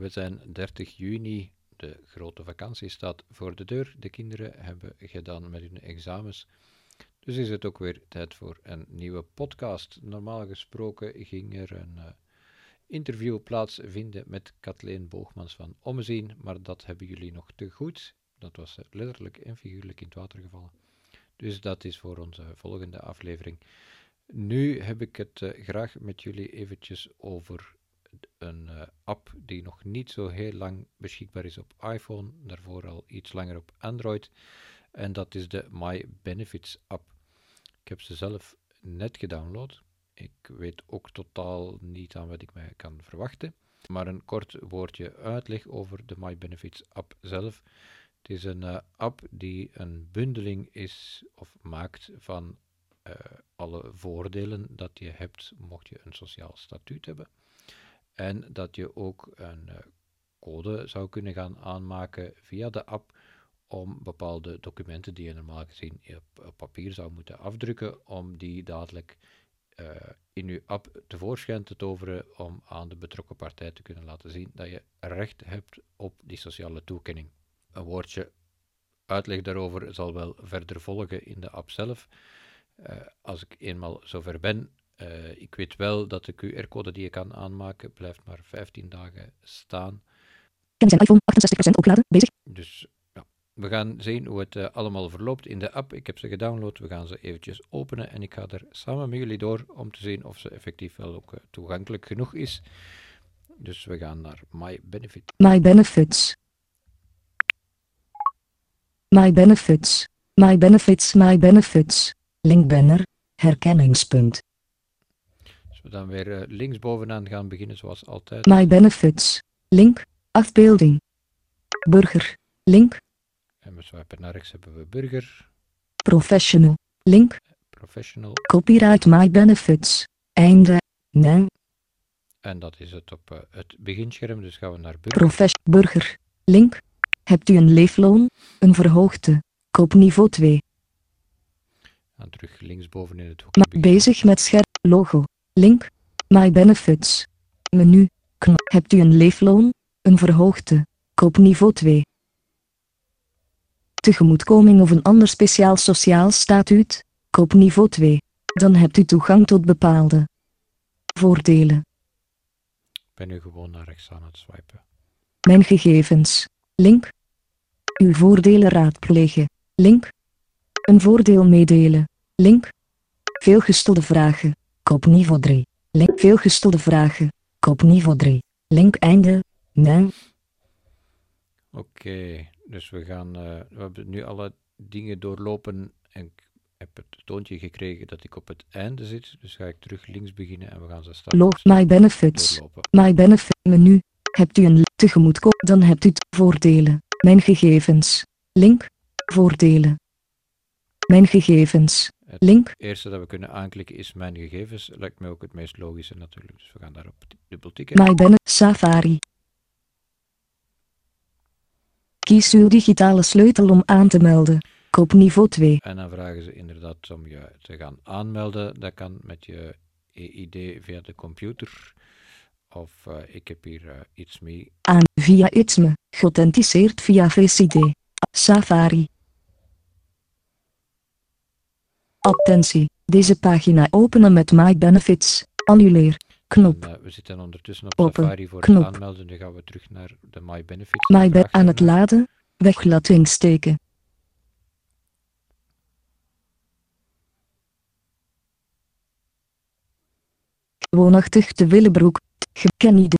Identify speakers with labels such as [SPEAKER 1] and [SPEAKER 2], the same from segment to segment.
[SPEAKER 1] we zijn 30 juni. De grote vakantie staat voor de deur. De kinderen hebben gedaan met hun examens. Dus is het ook weer tijd voor een nieuwe podcast. Normaal gesproken ging er een uh, interview plaatsvinden met Kathleen Boogmans van Ommezien, maar dat hebben jullie nog te goed. Dat was uh, letterlijk en figuurlijk in het water gevallen. Dus dat is voor onze volgende aflevering. Nu heb ik het uh, graag met jullie eventjes over een uh, app die nog niet zo heel lang beschikbaar is op iPhone, daarvoor al iets langer op Android. En dat is de My Benefits app. Ik heb ze zelf net gedownload. Ik weet ook totaal niet aan wat ik mij kan verwachten. Maar een kort woordje uitleg over de My Benefits app zelf. Het is een uh, app die een bundeling is of maakt van uh, alle voordelen dat je hebt mocht je een sociaal statuut hebben. En dat je ook een uh, code zou kunnen gaan aanmaken via de app om bepaalde documenten die je normaal gezien op, papier zou moeten afdrukken, om die dadelijk uh, in je app tevoorschijn te toveren om aan de betrokken partij te kunnen laten zien dat je recht hebt op die sociale toekenning. Een woordje uitleg daarover zal wel verder volgen in de app zelf. Uh, als ik eenmaal zover ben, uh, ik weet wel dat de QR-code die je kan aanmaken blijft maar 15 dagen staan.
[SPEAKER 2] Ken zijn iPhone 68% opgeladen, bezig.
[SPEAKER 1] Dus ja, we gaan zien hoe het uh, allemaal verloopt in de app. Ik heb ze gedownload, we gaan ze eventjes openen en ik ga er samen met jullie door om te zien of ze effectief wel ook uh, toegankelijk genoeg is. Dus we gaan naar My Benefits.
[SPEAKER 2] My Benefits. My Benefits. My Benefits, My Benefits. Linkbanner. Herkenningspunt.
[SPEAKER 1] Als we dan weer uh, linksbovenaan gaan beginnen zoals altijd.
[SPEAKER 2] My Benefits. Link. Afbeelding. Burger. Link.
[SPEAKER 1] En we swipen naar rechts hebben we burger.
[SPEAKER 2] Professional. Link.
[SPEAKER 1] Professional.
[SPEAKER 2] Copyright My Benefits. Einde. Nee.
[SPEAKER 1] En dat is het op uh, het beginscherm, dus gaan we naar burger.
[SPEAKER 2] Profes burger. Link. Hebt u een leefloon? Een verhoogde. Koopniveau 2.
[SPEAKER 1] En terug linksboven in het hoekje.
[SPEAKER 2] Bezig met scherm. Logo. Link. My Benefits. Menu. Knop. Hebt u een leefloon? Een verhoogde. Koopniveau 2. Tegemoetkoming of een ander speciaal sociaal statuut. Koopniveau 2. Dan hebt u toegang tot bepaalde voordelen.
[SPEAKER 1] Ik ben nu gewoon naar rechts aan het swipen.
[SPEAKER 2] Mijn gegevens. Link. Uw voordelen raadplegen. Link. Een voordeel meedelen. Link. Veelgestelde vragen. Koopniveau 3. Link. Veelgestelde vragen. Koopniveau 3. Link einde. Nee.
[SPEAKER 1] Oké, okay, dus we gaan, uh, we hebben nu alle dingen doorlopen en ik heb het toontje gekregen dat ik op het einde zit. Dus ga ik terug links beginnen en we gaan ze starten.
[SPEAKER 2] Log My Benefits.
[SPEAKER 1] Doorlopen.
[SPEAKER 2] My Benefit menu. Hebt u een tegemoetkoming, dan hebt u voordelen. Mijn gegevens. Link. Voordelen. Mijn gegevens.
[SPEAKER 1] Het
[SPEAKER 2] Link.
[SPEAKER 1] eerste dat we kunnen aanklikken is mijn gegevens. Lijkt mij ook het meest logische natuurlijk. Dus we gaan daarop dubbel tikken.
[SPEAKER 2] My. Safari. Kies uw digitale sleutel om aan te melden. Koopniveau 2.
[SPEAKER 1] En dan vragen ze inderdaad om je te gaan aanmelden. Dat kan met je EID via de computer. Of uh, ik heb hier uh, iets mee.
[SPEAKER 2] Aan via Itsme. Geauthenticeerd via VCD. Safari. Attentie. Deze pagina openen met My Benefits. Annuleer. Knop.
[SPEAKER 1] En, uh, we zitten ondertussen op
[SPEAKER 2] Open.
[SPEAKER 1] Safari voor
[SPEAKER 2] Knop.
[SPEAKER 1] het aanmelden. Nu gaan we terug naar de My Benefits.
[SPEAKER 2] My Be aan het laden. Weglating steken. Woonachtig te Willebroek.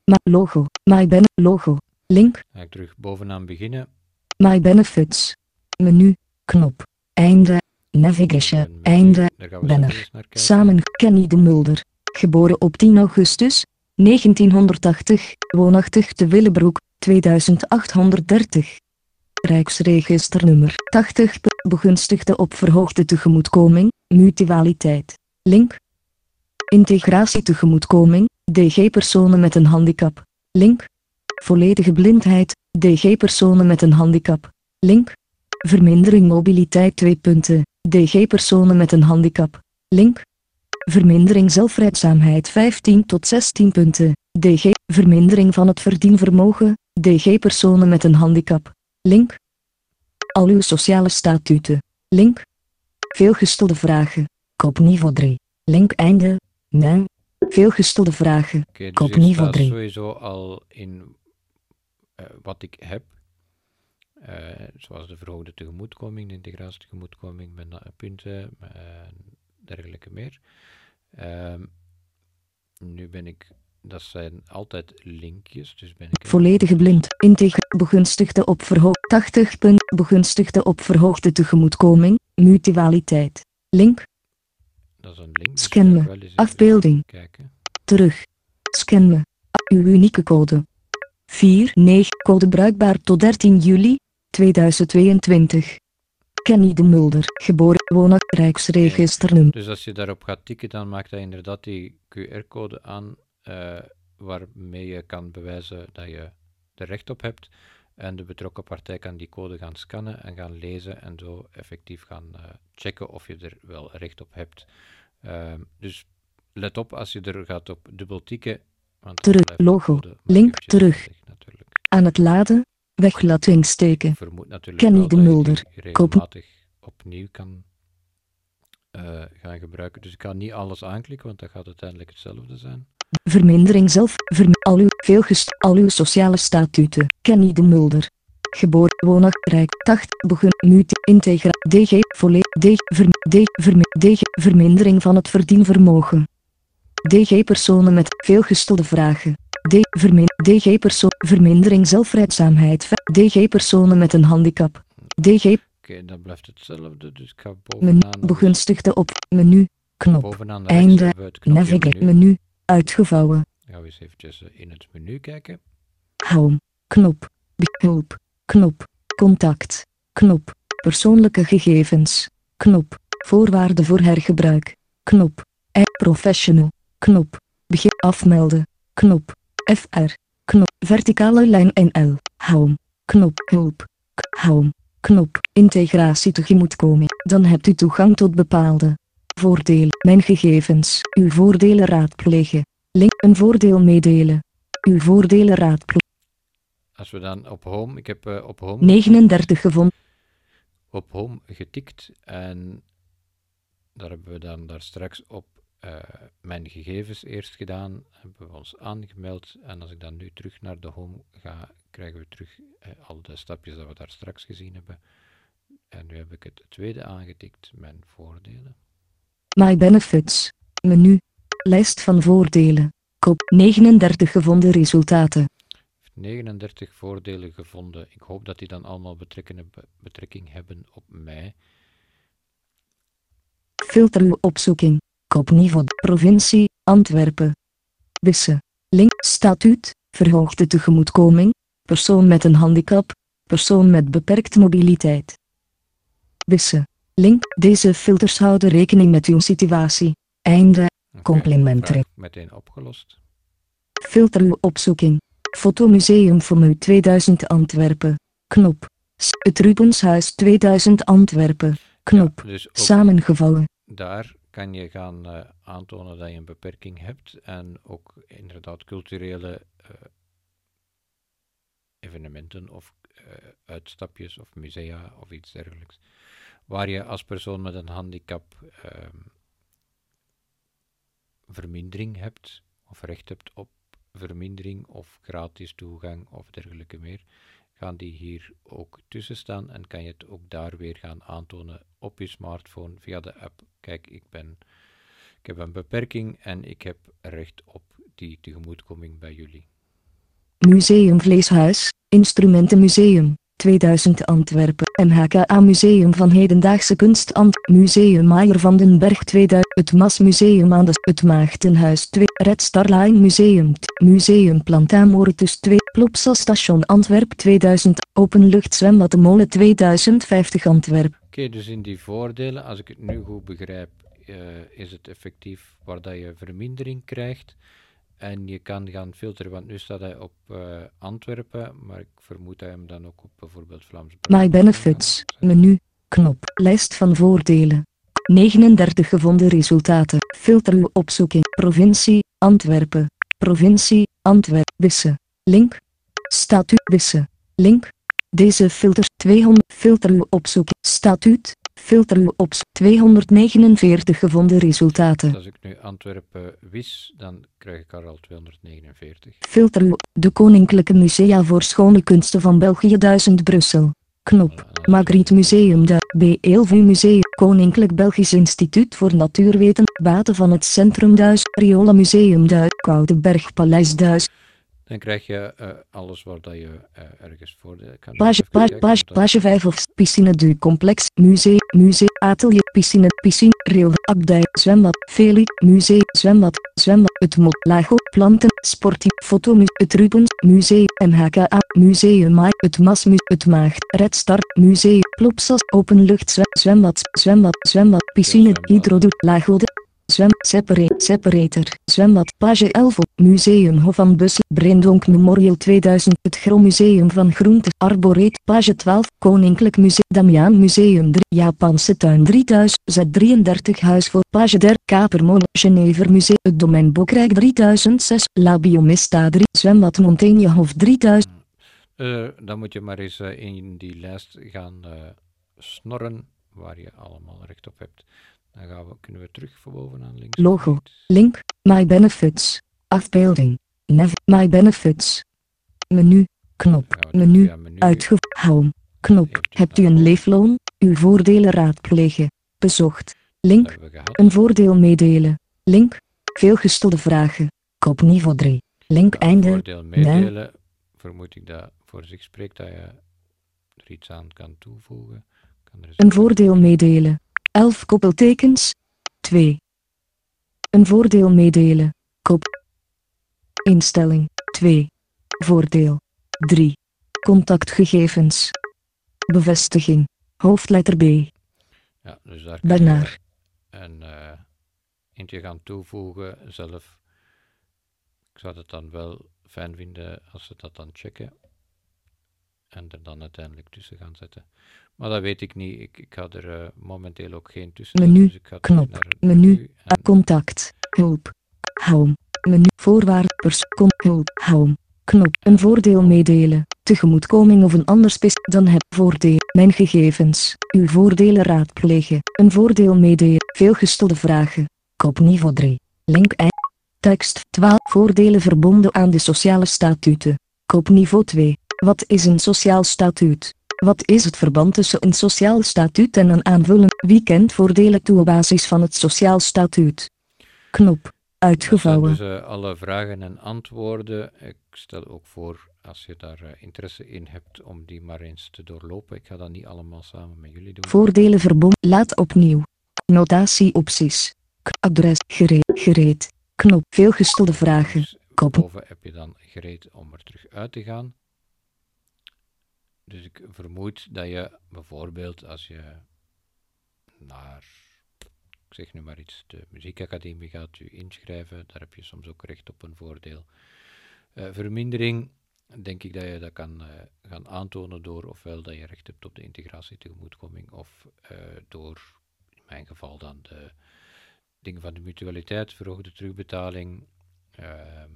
[SPEAKER 2] Ma logo. My Ben logo. Link.
[SPEAKER 1] Ga ik terug bovenaan beginnen.
[SPEAKER 2] My Benefits. Menu. Knop. Einde. Navigation.
[SPEAKER 1] Menu,
[SPEAKER 2] Einde. Banner.
[SPEAKER 1] kijken.
[SPEAKER 2] Samen Kenny de Mulder. Geboren op 10 augustus 1980. Woonachtig te Willebroek 2830. Rijksregisternummer 80. Begunstigde op verhoogde tegemoetkoming. Mutualiteit. Link. Integratie tegemoetkoming. DG personen met een handicap. Link. Volledige blindheid. DG personen met een handicap. Link. Vermindering mobiliteit 2 punten. DG personen met een handicap. Link. Vermindering zelfredzaamheid 15 tot 16 punten. DG, vermindering van het verdienvermogen, DG personen met een handicap. Link. Al uw sociale statuten. Link. Veelgestelde vragen. Kopniveau 3. Link einde. Nee. Veelgestelde vragen.
[SPEAKER 1] Oké, dus
[SPEAKER 2] Kop niveau
[SPEAKER 1] staat
[SPEAKER 2] drie.
[SPEAKER 1] sowieso al in eh, wat ik heb. Eh, zoals de verhoogde tegemoetkoming, de integratie tegemoetkoming met punten en dergelijke meer. Ehm, nu ben ik, dat zijn altijd linkjes, dus ben ik...
[SPEAKER 2] Volledige blind. Integer. Begunstigde op verhoog. 80 punt. Begunstigde op verhoogde tegemoetkoming. Mutualiteit. Link.
[SPEAKER 1] Dat is een link. dus
[SPEAKER 2] Scan me. Afbeelding. Terug. Scan me. Uw unieke code. 49. Code bruikbaar tot 13 juli 2022. Kenny de Mulder. Geboren. Woonnacht. Rijksregisternummer.
[SPEAKER 1] Dus als je daarop gaat tikken, dan maakt hij inderdaad die QR-code aan, eh, waarmee je kan bewijzen dat je er recht op hebt. En de betrokken partij kan die code gaan scannen en gaan lezen en zo effectief gaan eh, checken of je er wel recht op hebt. Ehm, dus let op als je er gaat op dubbel tikken. Want
[SPEAKER 2] Terug. Logo. Link. Terug.
[SPEAKER 1] natuurlijk.
[SPEAKER 2] Aan het laden. Weglating steken. Kenny de Mulder.
[SPEAKER 1] regelmatig opnieuw kan eh, gaan gebruiken. Dus ik ga niet alles aanklikken, want dat gaat uiteindelijk hetzelfde zijn.
[SPEAKER 2] Vermindering zelf. Verm al uw veelgest. Al uw sociale statuten. Kenny de Mulder. Geboren. Woonnacht. Rijk. 80. Begun. Mute. Integra. DG. Volledig. DG. Verm DG. Verm DG. Vermindering van het verdienvermogen. DG personen met veelgestelde vragen. D. Vermin DG persoon. Vermindering zelfredzaamheid. DG personen met een handicap. DG.
[SPEAKER 1] Oké, dan blijft hetzelfde. Dus ik ga
[SPEAKER 2] Menu.
[SPEAKER 1] bovenaan,
[SPEAKER 2] Begunstigde op. Menu. Knop.
[SPEAKER 1] bovenaan de
[SPEAKER 2] Einde. Navigate.
[SPEAKER 1] menu.
[SPEAKER 2] Menu. Uitgevouwen.
[SPEAKER 1] Gaan we eens eventjes eh, in het menu kijken.
[SPEAKER 2] Home. Knop. Hulp. Knop. Contact. Knop. Persoonlijke gegevens. Knop. Voorwaarden voor hergebruik. Knop. E professional. Knop. Begin afmelden. Knop. FR. Knop. Verticale lijn NL. Home. Knop. Hulp. Home. Knop. Integratie tegemoetkoming. Dan hebt u toegang tot bepaalde voordelen. Mijn gegevens. Uw voordelen raadplegen. Link. Een voordeel meedelen. Uw voordelen raadplegen.
[SPEAKER 1] Als we dan op home, ik heb eh, op home
[SPEAKER 2] 39 gevonden.
[SPEAKER 1] op home getikt en daar hebben we dan daar straks op eh, mijn gegevens eerst gedaan, hebben we ons aangemeld en als ik dan nu terug naar de home ga, krijgen we terug eh, al de stapjes dat we daar straks gezien hebben. En nu heb ik het tweede aangetikt, mijn voordelen.
[SPEAKER 2] My benefits. Menu. Lijst van voordelen. Kop 39 gevonden resultaten.
[SPEAKER 1] 39 voordelen gevonden. Ik hoop dat die dan allemaal betrekking hebben, betrekking hebben op mij.
[SPEAKER 2] Filter uw opzoeking. Kopniveau. Provincie. Antwerpen. Wisse. Link. Statuut. Verhoogde tegemoetkoming. Persoon met een handicap. Persoon met beperkte mobiliteit. Wisse. Link. Deze filters houden rekening met uw situatie. Einde.
[SPEAKER 1] Oké,
[SPEAKER 2] Complimentary.
[SPEAKER 1] vraag meteen opgelost.
[SPEAKER 2] Filter uw opzoeking. Fotomuseum voor u 2000 Antwerpen. Knop. Het Rubenshuis 2000 Antwerpen. Knop.
[SPEAKER 1] Ja, dus
[SPEAKER 2] Samengevallen.
[SPEAKER 1] daar kan je gaan eh, aantonen dat je een beperking hebt en ook inderdaad culturele eh, evenementen of eh, uitstapjes of musea of iets dergelijks, waar je als persoon met een handicap ehm, vermindering hebt of recht hebt op vermindering of gratis toegang of dergelijke meer, gaan die hier ook tussen staan en kan je het ook daar weer gaan aantonen op je smartphone via de app. Kijk, ik, ben, ik heb een beperking en ik heb recht op die tegemoetkoming bij jullie.
[SPEAKER 2] Museum Vleeshuis. Instrumentenmuseum. 2000 Antwerpen. MHKA Museum van Hedendaagse Kunst Ant. Museum Maier van den Berg 2000. Het Mas Museum aan de Het Maagdenhuis 2. Red Star Line Museum. Museum Plantamoretus 2. Plopsa Station Antwerp 2000. Openluchtzwembad de Molen 2050 Antwerp.
[SPEAKER 1] Oké, dus in die voordelen, als ik het nu goed begrijp, eh, is het effectief waar dat je vermindering krijgt. En je kan gaan filteren, want nu staat hij op eh, Antwerpen, maar ik vermoed dat je hem dan ook op bijvoorbeeld Vlaams
[SPEAKER 2] My Benefits. Menu. Knop. Lijst van voordelen. 39 gevonden resultaten. Filter uw opzoeking. Provincie. Antwerpen. Provincie. Antwerp. Wissen. Link. Statuut. Wissen. Link. Deze filters 200 filter u opzoeken. Statuut. Filter op 249 gevonden resultaten.
[SPEAKER 1] Als ik nu Antwerpen wis, dan krijg ik er al 249.
[SPEAKER 2] Filter de Koninklijke Musea voor Schone Kunsten van België 1000 Brussel. Knop. Magritte Museum de B. Eelvu Museum. Koninklijk Belgisch Instituut voor Natuurweten. Baten van het Centrum Duis. Riola Museum Duis. Koudenberg Paleis Duis.
[SPEAKER 1] Dan krijg je uh, alles waar dat je uh, ergens voor de kan.
[SPEAKER 2] Page, page, page, page 5 of piscine du complex, museum, museum, atelier, piscine, piscine, rail, abdij, zwembad, feli, museum, zwembad, zwembad, het mot, lago, planten, sportief, fotomus, het Rubens, museum, MHKA, museum, maai, het masmus, het maagd, Red Star, museum, plopsas, openlucht, zwembad, zwembad, zwembad, piscine, hydrodoet, lago, zwem, separate, separator, zwembad, page 11, museum Hof van Bussel, Brendonk Memorial 2000, het Gromuseum van Groente, Arboreet, page 12, Koninklijk Museum, Damiaan Museum 3, Japanse tuin 3000, Z33 Huis voor, page 3, Kapermolen, Genever Museum, het Domein Bokrijk 3006, La Biomista 3, zwembad Montaignehof 3000.
[SPEAKER 1] Uh, dan moet je maar eens uh, in die lijst gaan uh, snorren waar je allemaal recht op hebt. Dan gaan we, kunnen we terug van bovenaan links.
[SPEAKER 2] Logo. Link. My Benefits. Afbeelding. Nev. My Benefits. Menu. Knop. Menu. Uitge. Home. Knop. Hebt u een leefloon? Uw voordelen raadplegen. Bezocht. Link. Een voordeel meedelen. Link. Veelgestelde vragen. Kop niveau 3. Link einde.
[SPEAKER 1] Voordeel meedelen. Vermoed ik dat voor zich spreekt dat je er iets aan kan toevoegen. Kan er
[SPEAKER 2] een voordeel meedelen. 11 koppeltekens. 2. Een voordeel meedelen. Kop. Instelling. 2. Voordeel. 3. Contactgegevens. Bevestiging. Hoofdletter B.
[SPEAKER 1] Ja, dus daar kan je een uh, eentje gaan toevoegen zelf. Ik zou het dan wel fijn vinden als ze dat dan checken en er dan uiteindelijk tussen gaan zetten. Maar dat weet ik niet. Ik, ik ga er uh, momenteel ook geen tussen.
[SPEAKER 2] Menu,
[SPEAKER 1] dus ik ga
[SPEAKER 2] knop, menu, en... contact, hulp, home, menu, voorwaarden, pers, hulp, home, knop, een voordeel meedelen, tegemoetkoming of een ander spes, dan heb voordeel, mijn gegevens, uw voordelen raadplegen, een voordeel meedelen, veelgestelde vragen, kop niveau 3, link tekst, 12 voordelen verbonden aan de sociale statuten, kop niveau 2, wat is een sociaal statuut? Wat is het verband tussen een sociaal statuut en een aanvullen? Wie kent voordelen toe op basis van het sociaal statuut? Knop. Uitgevouwen.
[SPEAKER 1] Dus uh, alle vragen en antwoorden. Ik stel ook voor, als je daar uh, interesse in hebt, om die maar eens te doorlopen. Ik ga dat niet allemaal samen met jullie doen.
[SPEAKER 2] Voordelen verbonden. Laat opnieuw. Notatieopties. Adres. Gereed. Gereed. Knop. Veelgestelde vragen.
[SPEAKER 1] Dus
[SPEAKER 2] Kop.
[SPEAKER 1] Boven heb je dan gereed om er terug uit te gaan. Dus ik vermoed dat je bijvoorbeeld als je naar, ik zeg nu maar iets, de muziekacademie gaat je inschrijven, daar heb je soms ook recht op een voordeel. Uh, vermindering, denk ik dat je dat kan uh, gaan aantonen door ofwel dat je recht hebt op de integratie tegemoetkoming of uh, door, in mijn geval dan, de dingen van de mutualiteit, verhoogde terugbetaling, ehm,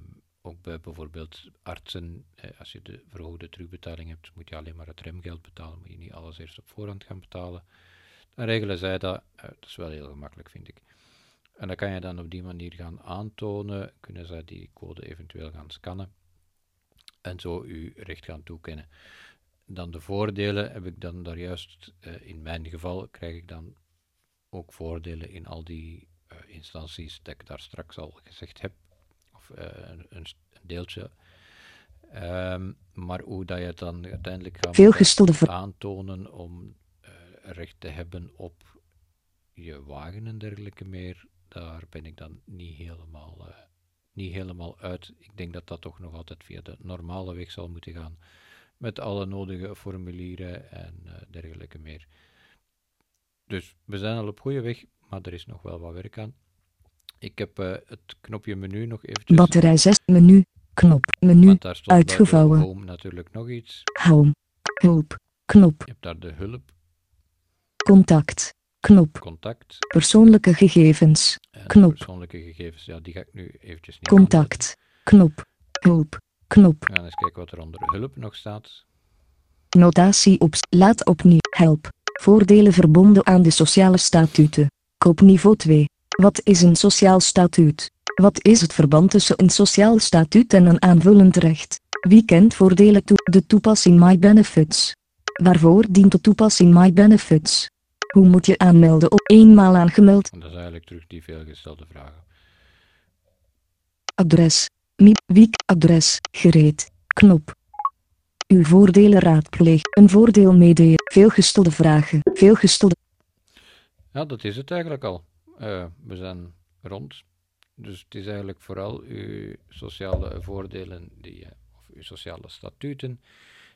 [SPEAKER 1] ook bij bijvoorbeeld artsen, eh, als je de verhoogde terugbetaling hebt, moet je alleen maar het remgeld betalen, moet je niet alles eerst op voorhand gaan betalen. Dan regelen zij dat, eh, dat is wel heel gemakkelijk vind ik. En dan kan je dan op die manier gaan aantonen, kunnen zij die code eventueel gaan scannen en zo uw recht gaan toekennen. Dan de voordelen heb ik dan daar juist, eh, in mijn geval krijg ik dan ook voordelen in al die uh, instanties dat ik daar straks al gezegd heb uh, een, een, deeltje. Um, maar hoe dat je het dan uiteindelijk gaat aantonen om uh, recht te hebben op je wagen en dergelijke meer, daar ben ik dan niet helemaal, uh, niet helemaal uit. Ik denk dat dat toch nog altijd via de normale weg zal moeten gaan, met alle nodige formulieren en dergelijke meer. Dus we zijn al op goede weg, maar er is nog wel wat werk aan. Ik heb uh, het knopje menu nog eventjes...
[SPEAKER 2] Batterij 6, menu, knop, menu, uitgevouwen.
[SPEAKER 1] Home natuurlijk nog iets.
[SPEAKER 2] Home, hulp, knop.
[SPEAKER 1] Je hebt daar de hulp.
[SPEAKER 2] Contact, knop.
[SPEAKER 1] Contact.
[SPEAKER 2] Persoonlijke gegevens,
[SPEAKER 1] en
[SPEAKER 2] knop.
[SPEAKER 1] Persoonlijke gegevens, ja, die ga ik nu eventjes niet
[SPEAKER 2] Contact, knop. Hulp. Knop.
[SPEAKER 1] We gaan eens kijken wat er onder hulp nog staat.
[SPEAKER 2] Notatie op. Laat opnieuw. Help. Voordelen verbonden aan de sociale statuten. Koopniveau 2. Wat is een sociaal statuut? Wat is het verband tussen een sociaal statuut en een aanvullend recht? Wie kent voordelen toe? De toepassing My Benefits. Waarvoor dient de toepassing My Benefits? Hoe moet je aanmelden op eenmaal aangemeld?
[SPEAKER 1] Dat is eigenlijk terug die veelgestelde vragen.
[SPEAKER 2] Adres. MIP. Wiek. Adres. Gereed. Knop. Uw voordelen raadpleeg. Een voordeel meedelen. Veelgestelde vragen. Veelgestelde.
[SPEAKER 1] Ja, dat is het eigenlijk al. Uh, we zijn rond. Dus het is eigenlijk vooral uw sociale voordelen, die, of uw sociale statuten,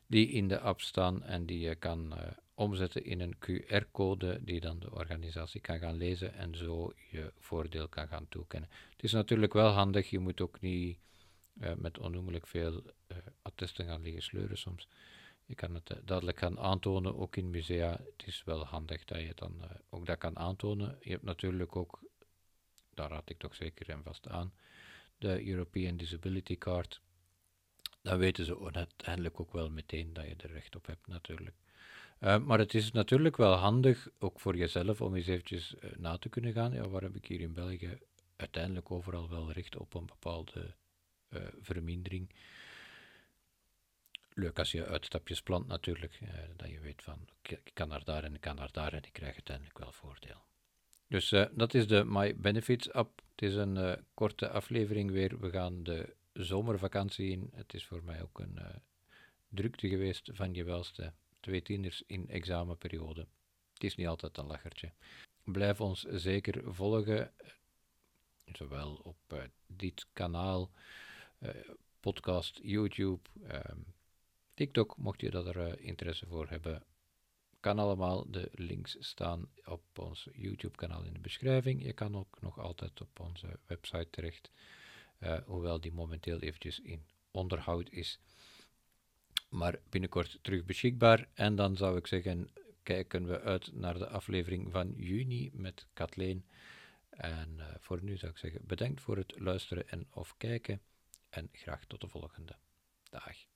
[SPEAKER 1] die in de app staan en die je kan uh, omzetten in een QR-code die dan de organisatie kan gaan lezen en zo je voordeel kan gaan toekennen. Het is natuurlijk wel handig, je moet ook niet uh, met onnoemelijk veel attesten gaan liggen sleuren soms. Je kan het uh, duidelijk gaan aantonen, ook in musea. Het is wel handig dat je dan ook dat kan aantonen. Je hebt natuurlijk ook, daar raad ik toch zeker en vast aan, de European Disability Card. Dan weten ze uiteindelijk ook wel meteen dat je er recht op hebt natuurlijk. Uh, maar het is natuurlijk wel handig, ook voor jezelf, om eens eventjes na te kunnen gaan. Ja, waar heb ik hier in België uiteindelijk overal wel recht op een bepaalde vermindering? Leuk als je uitstapjes plant natuurlijk, dat je weet van, ik kan naar daar en ik kan naar daar en ik krijg uiteindelijk wel voordeel. Dus dat is de My Benefits app. Het is een korte aflevering weer. We gaan de zomervakantie in. Het is voor mij ook een drukte geweest van je welste twee tieners in examenperiode. Het is niet altijd een lachertje. Blijf ons zeker volgen, zowel op dit kanaal, podcast, YouTube, uh, TikTok, mocht je dat er uh, interesse voor hebben. Kan allemaal, de links staan op ons YouTube-kanaal in de beschrijving. Je kan ook nog altijd op onze website terecht, hoewel die momenteel eventjes in onderhoud is maar binnenkort terug beschikbaar. En dan zou ik zeggen, kijken we uit naar de aflevering van juni met Kathleen. En uh, voor nu zou ik zeggen, bedankt voor het luisteren en of kijken. En graag tot de volgende dag.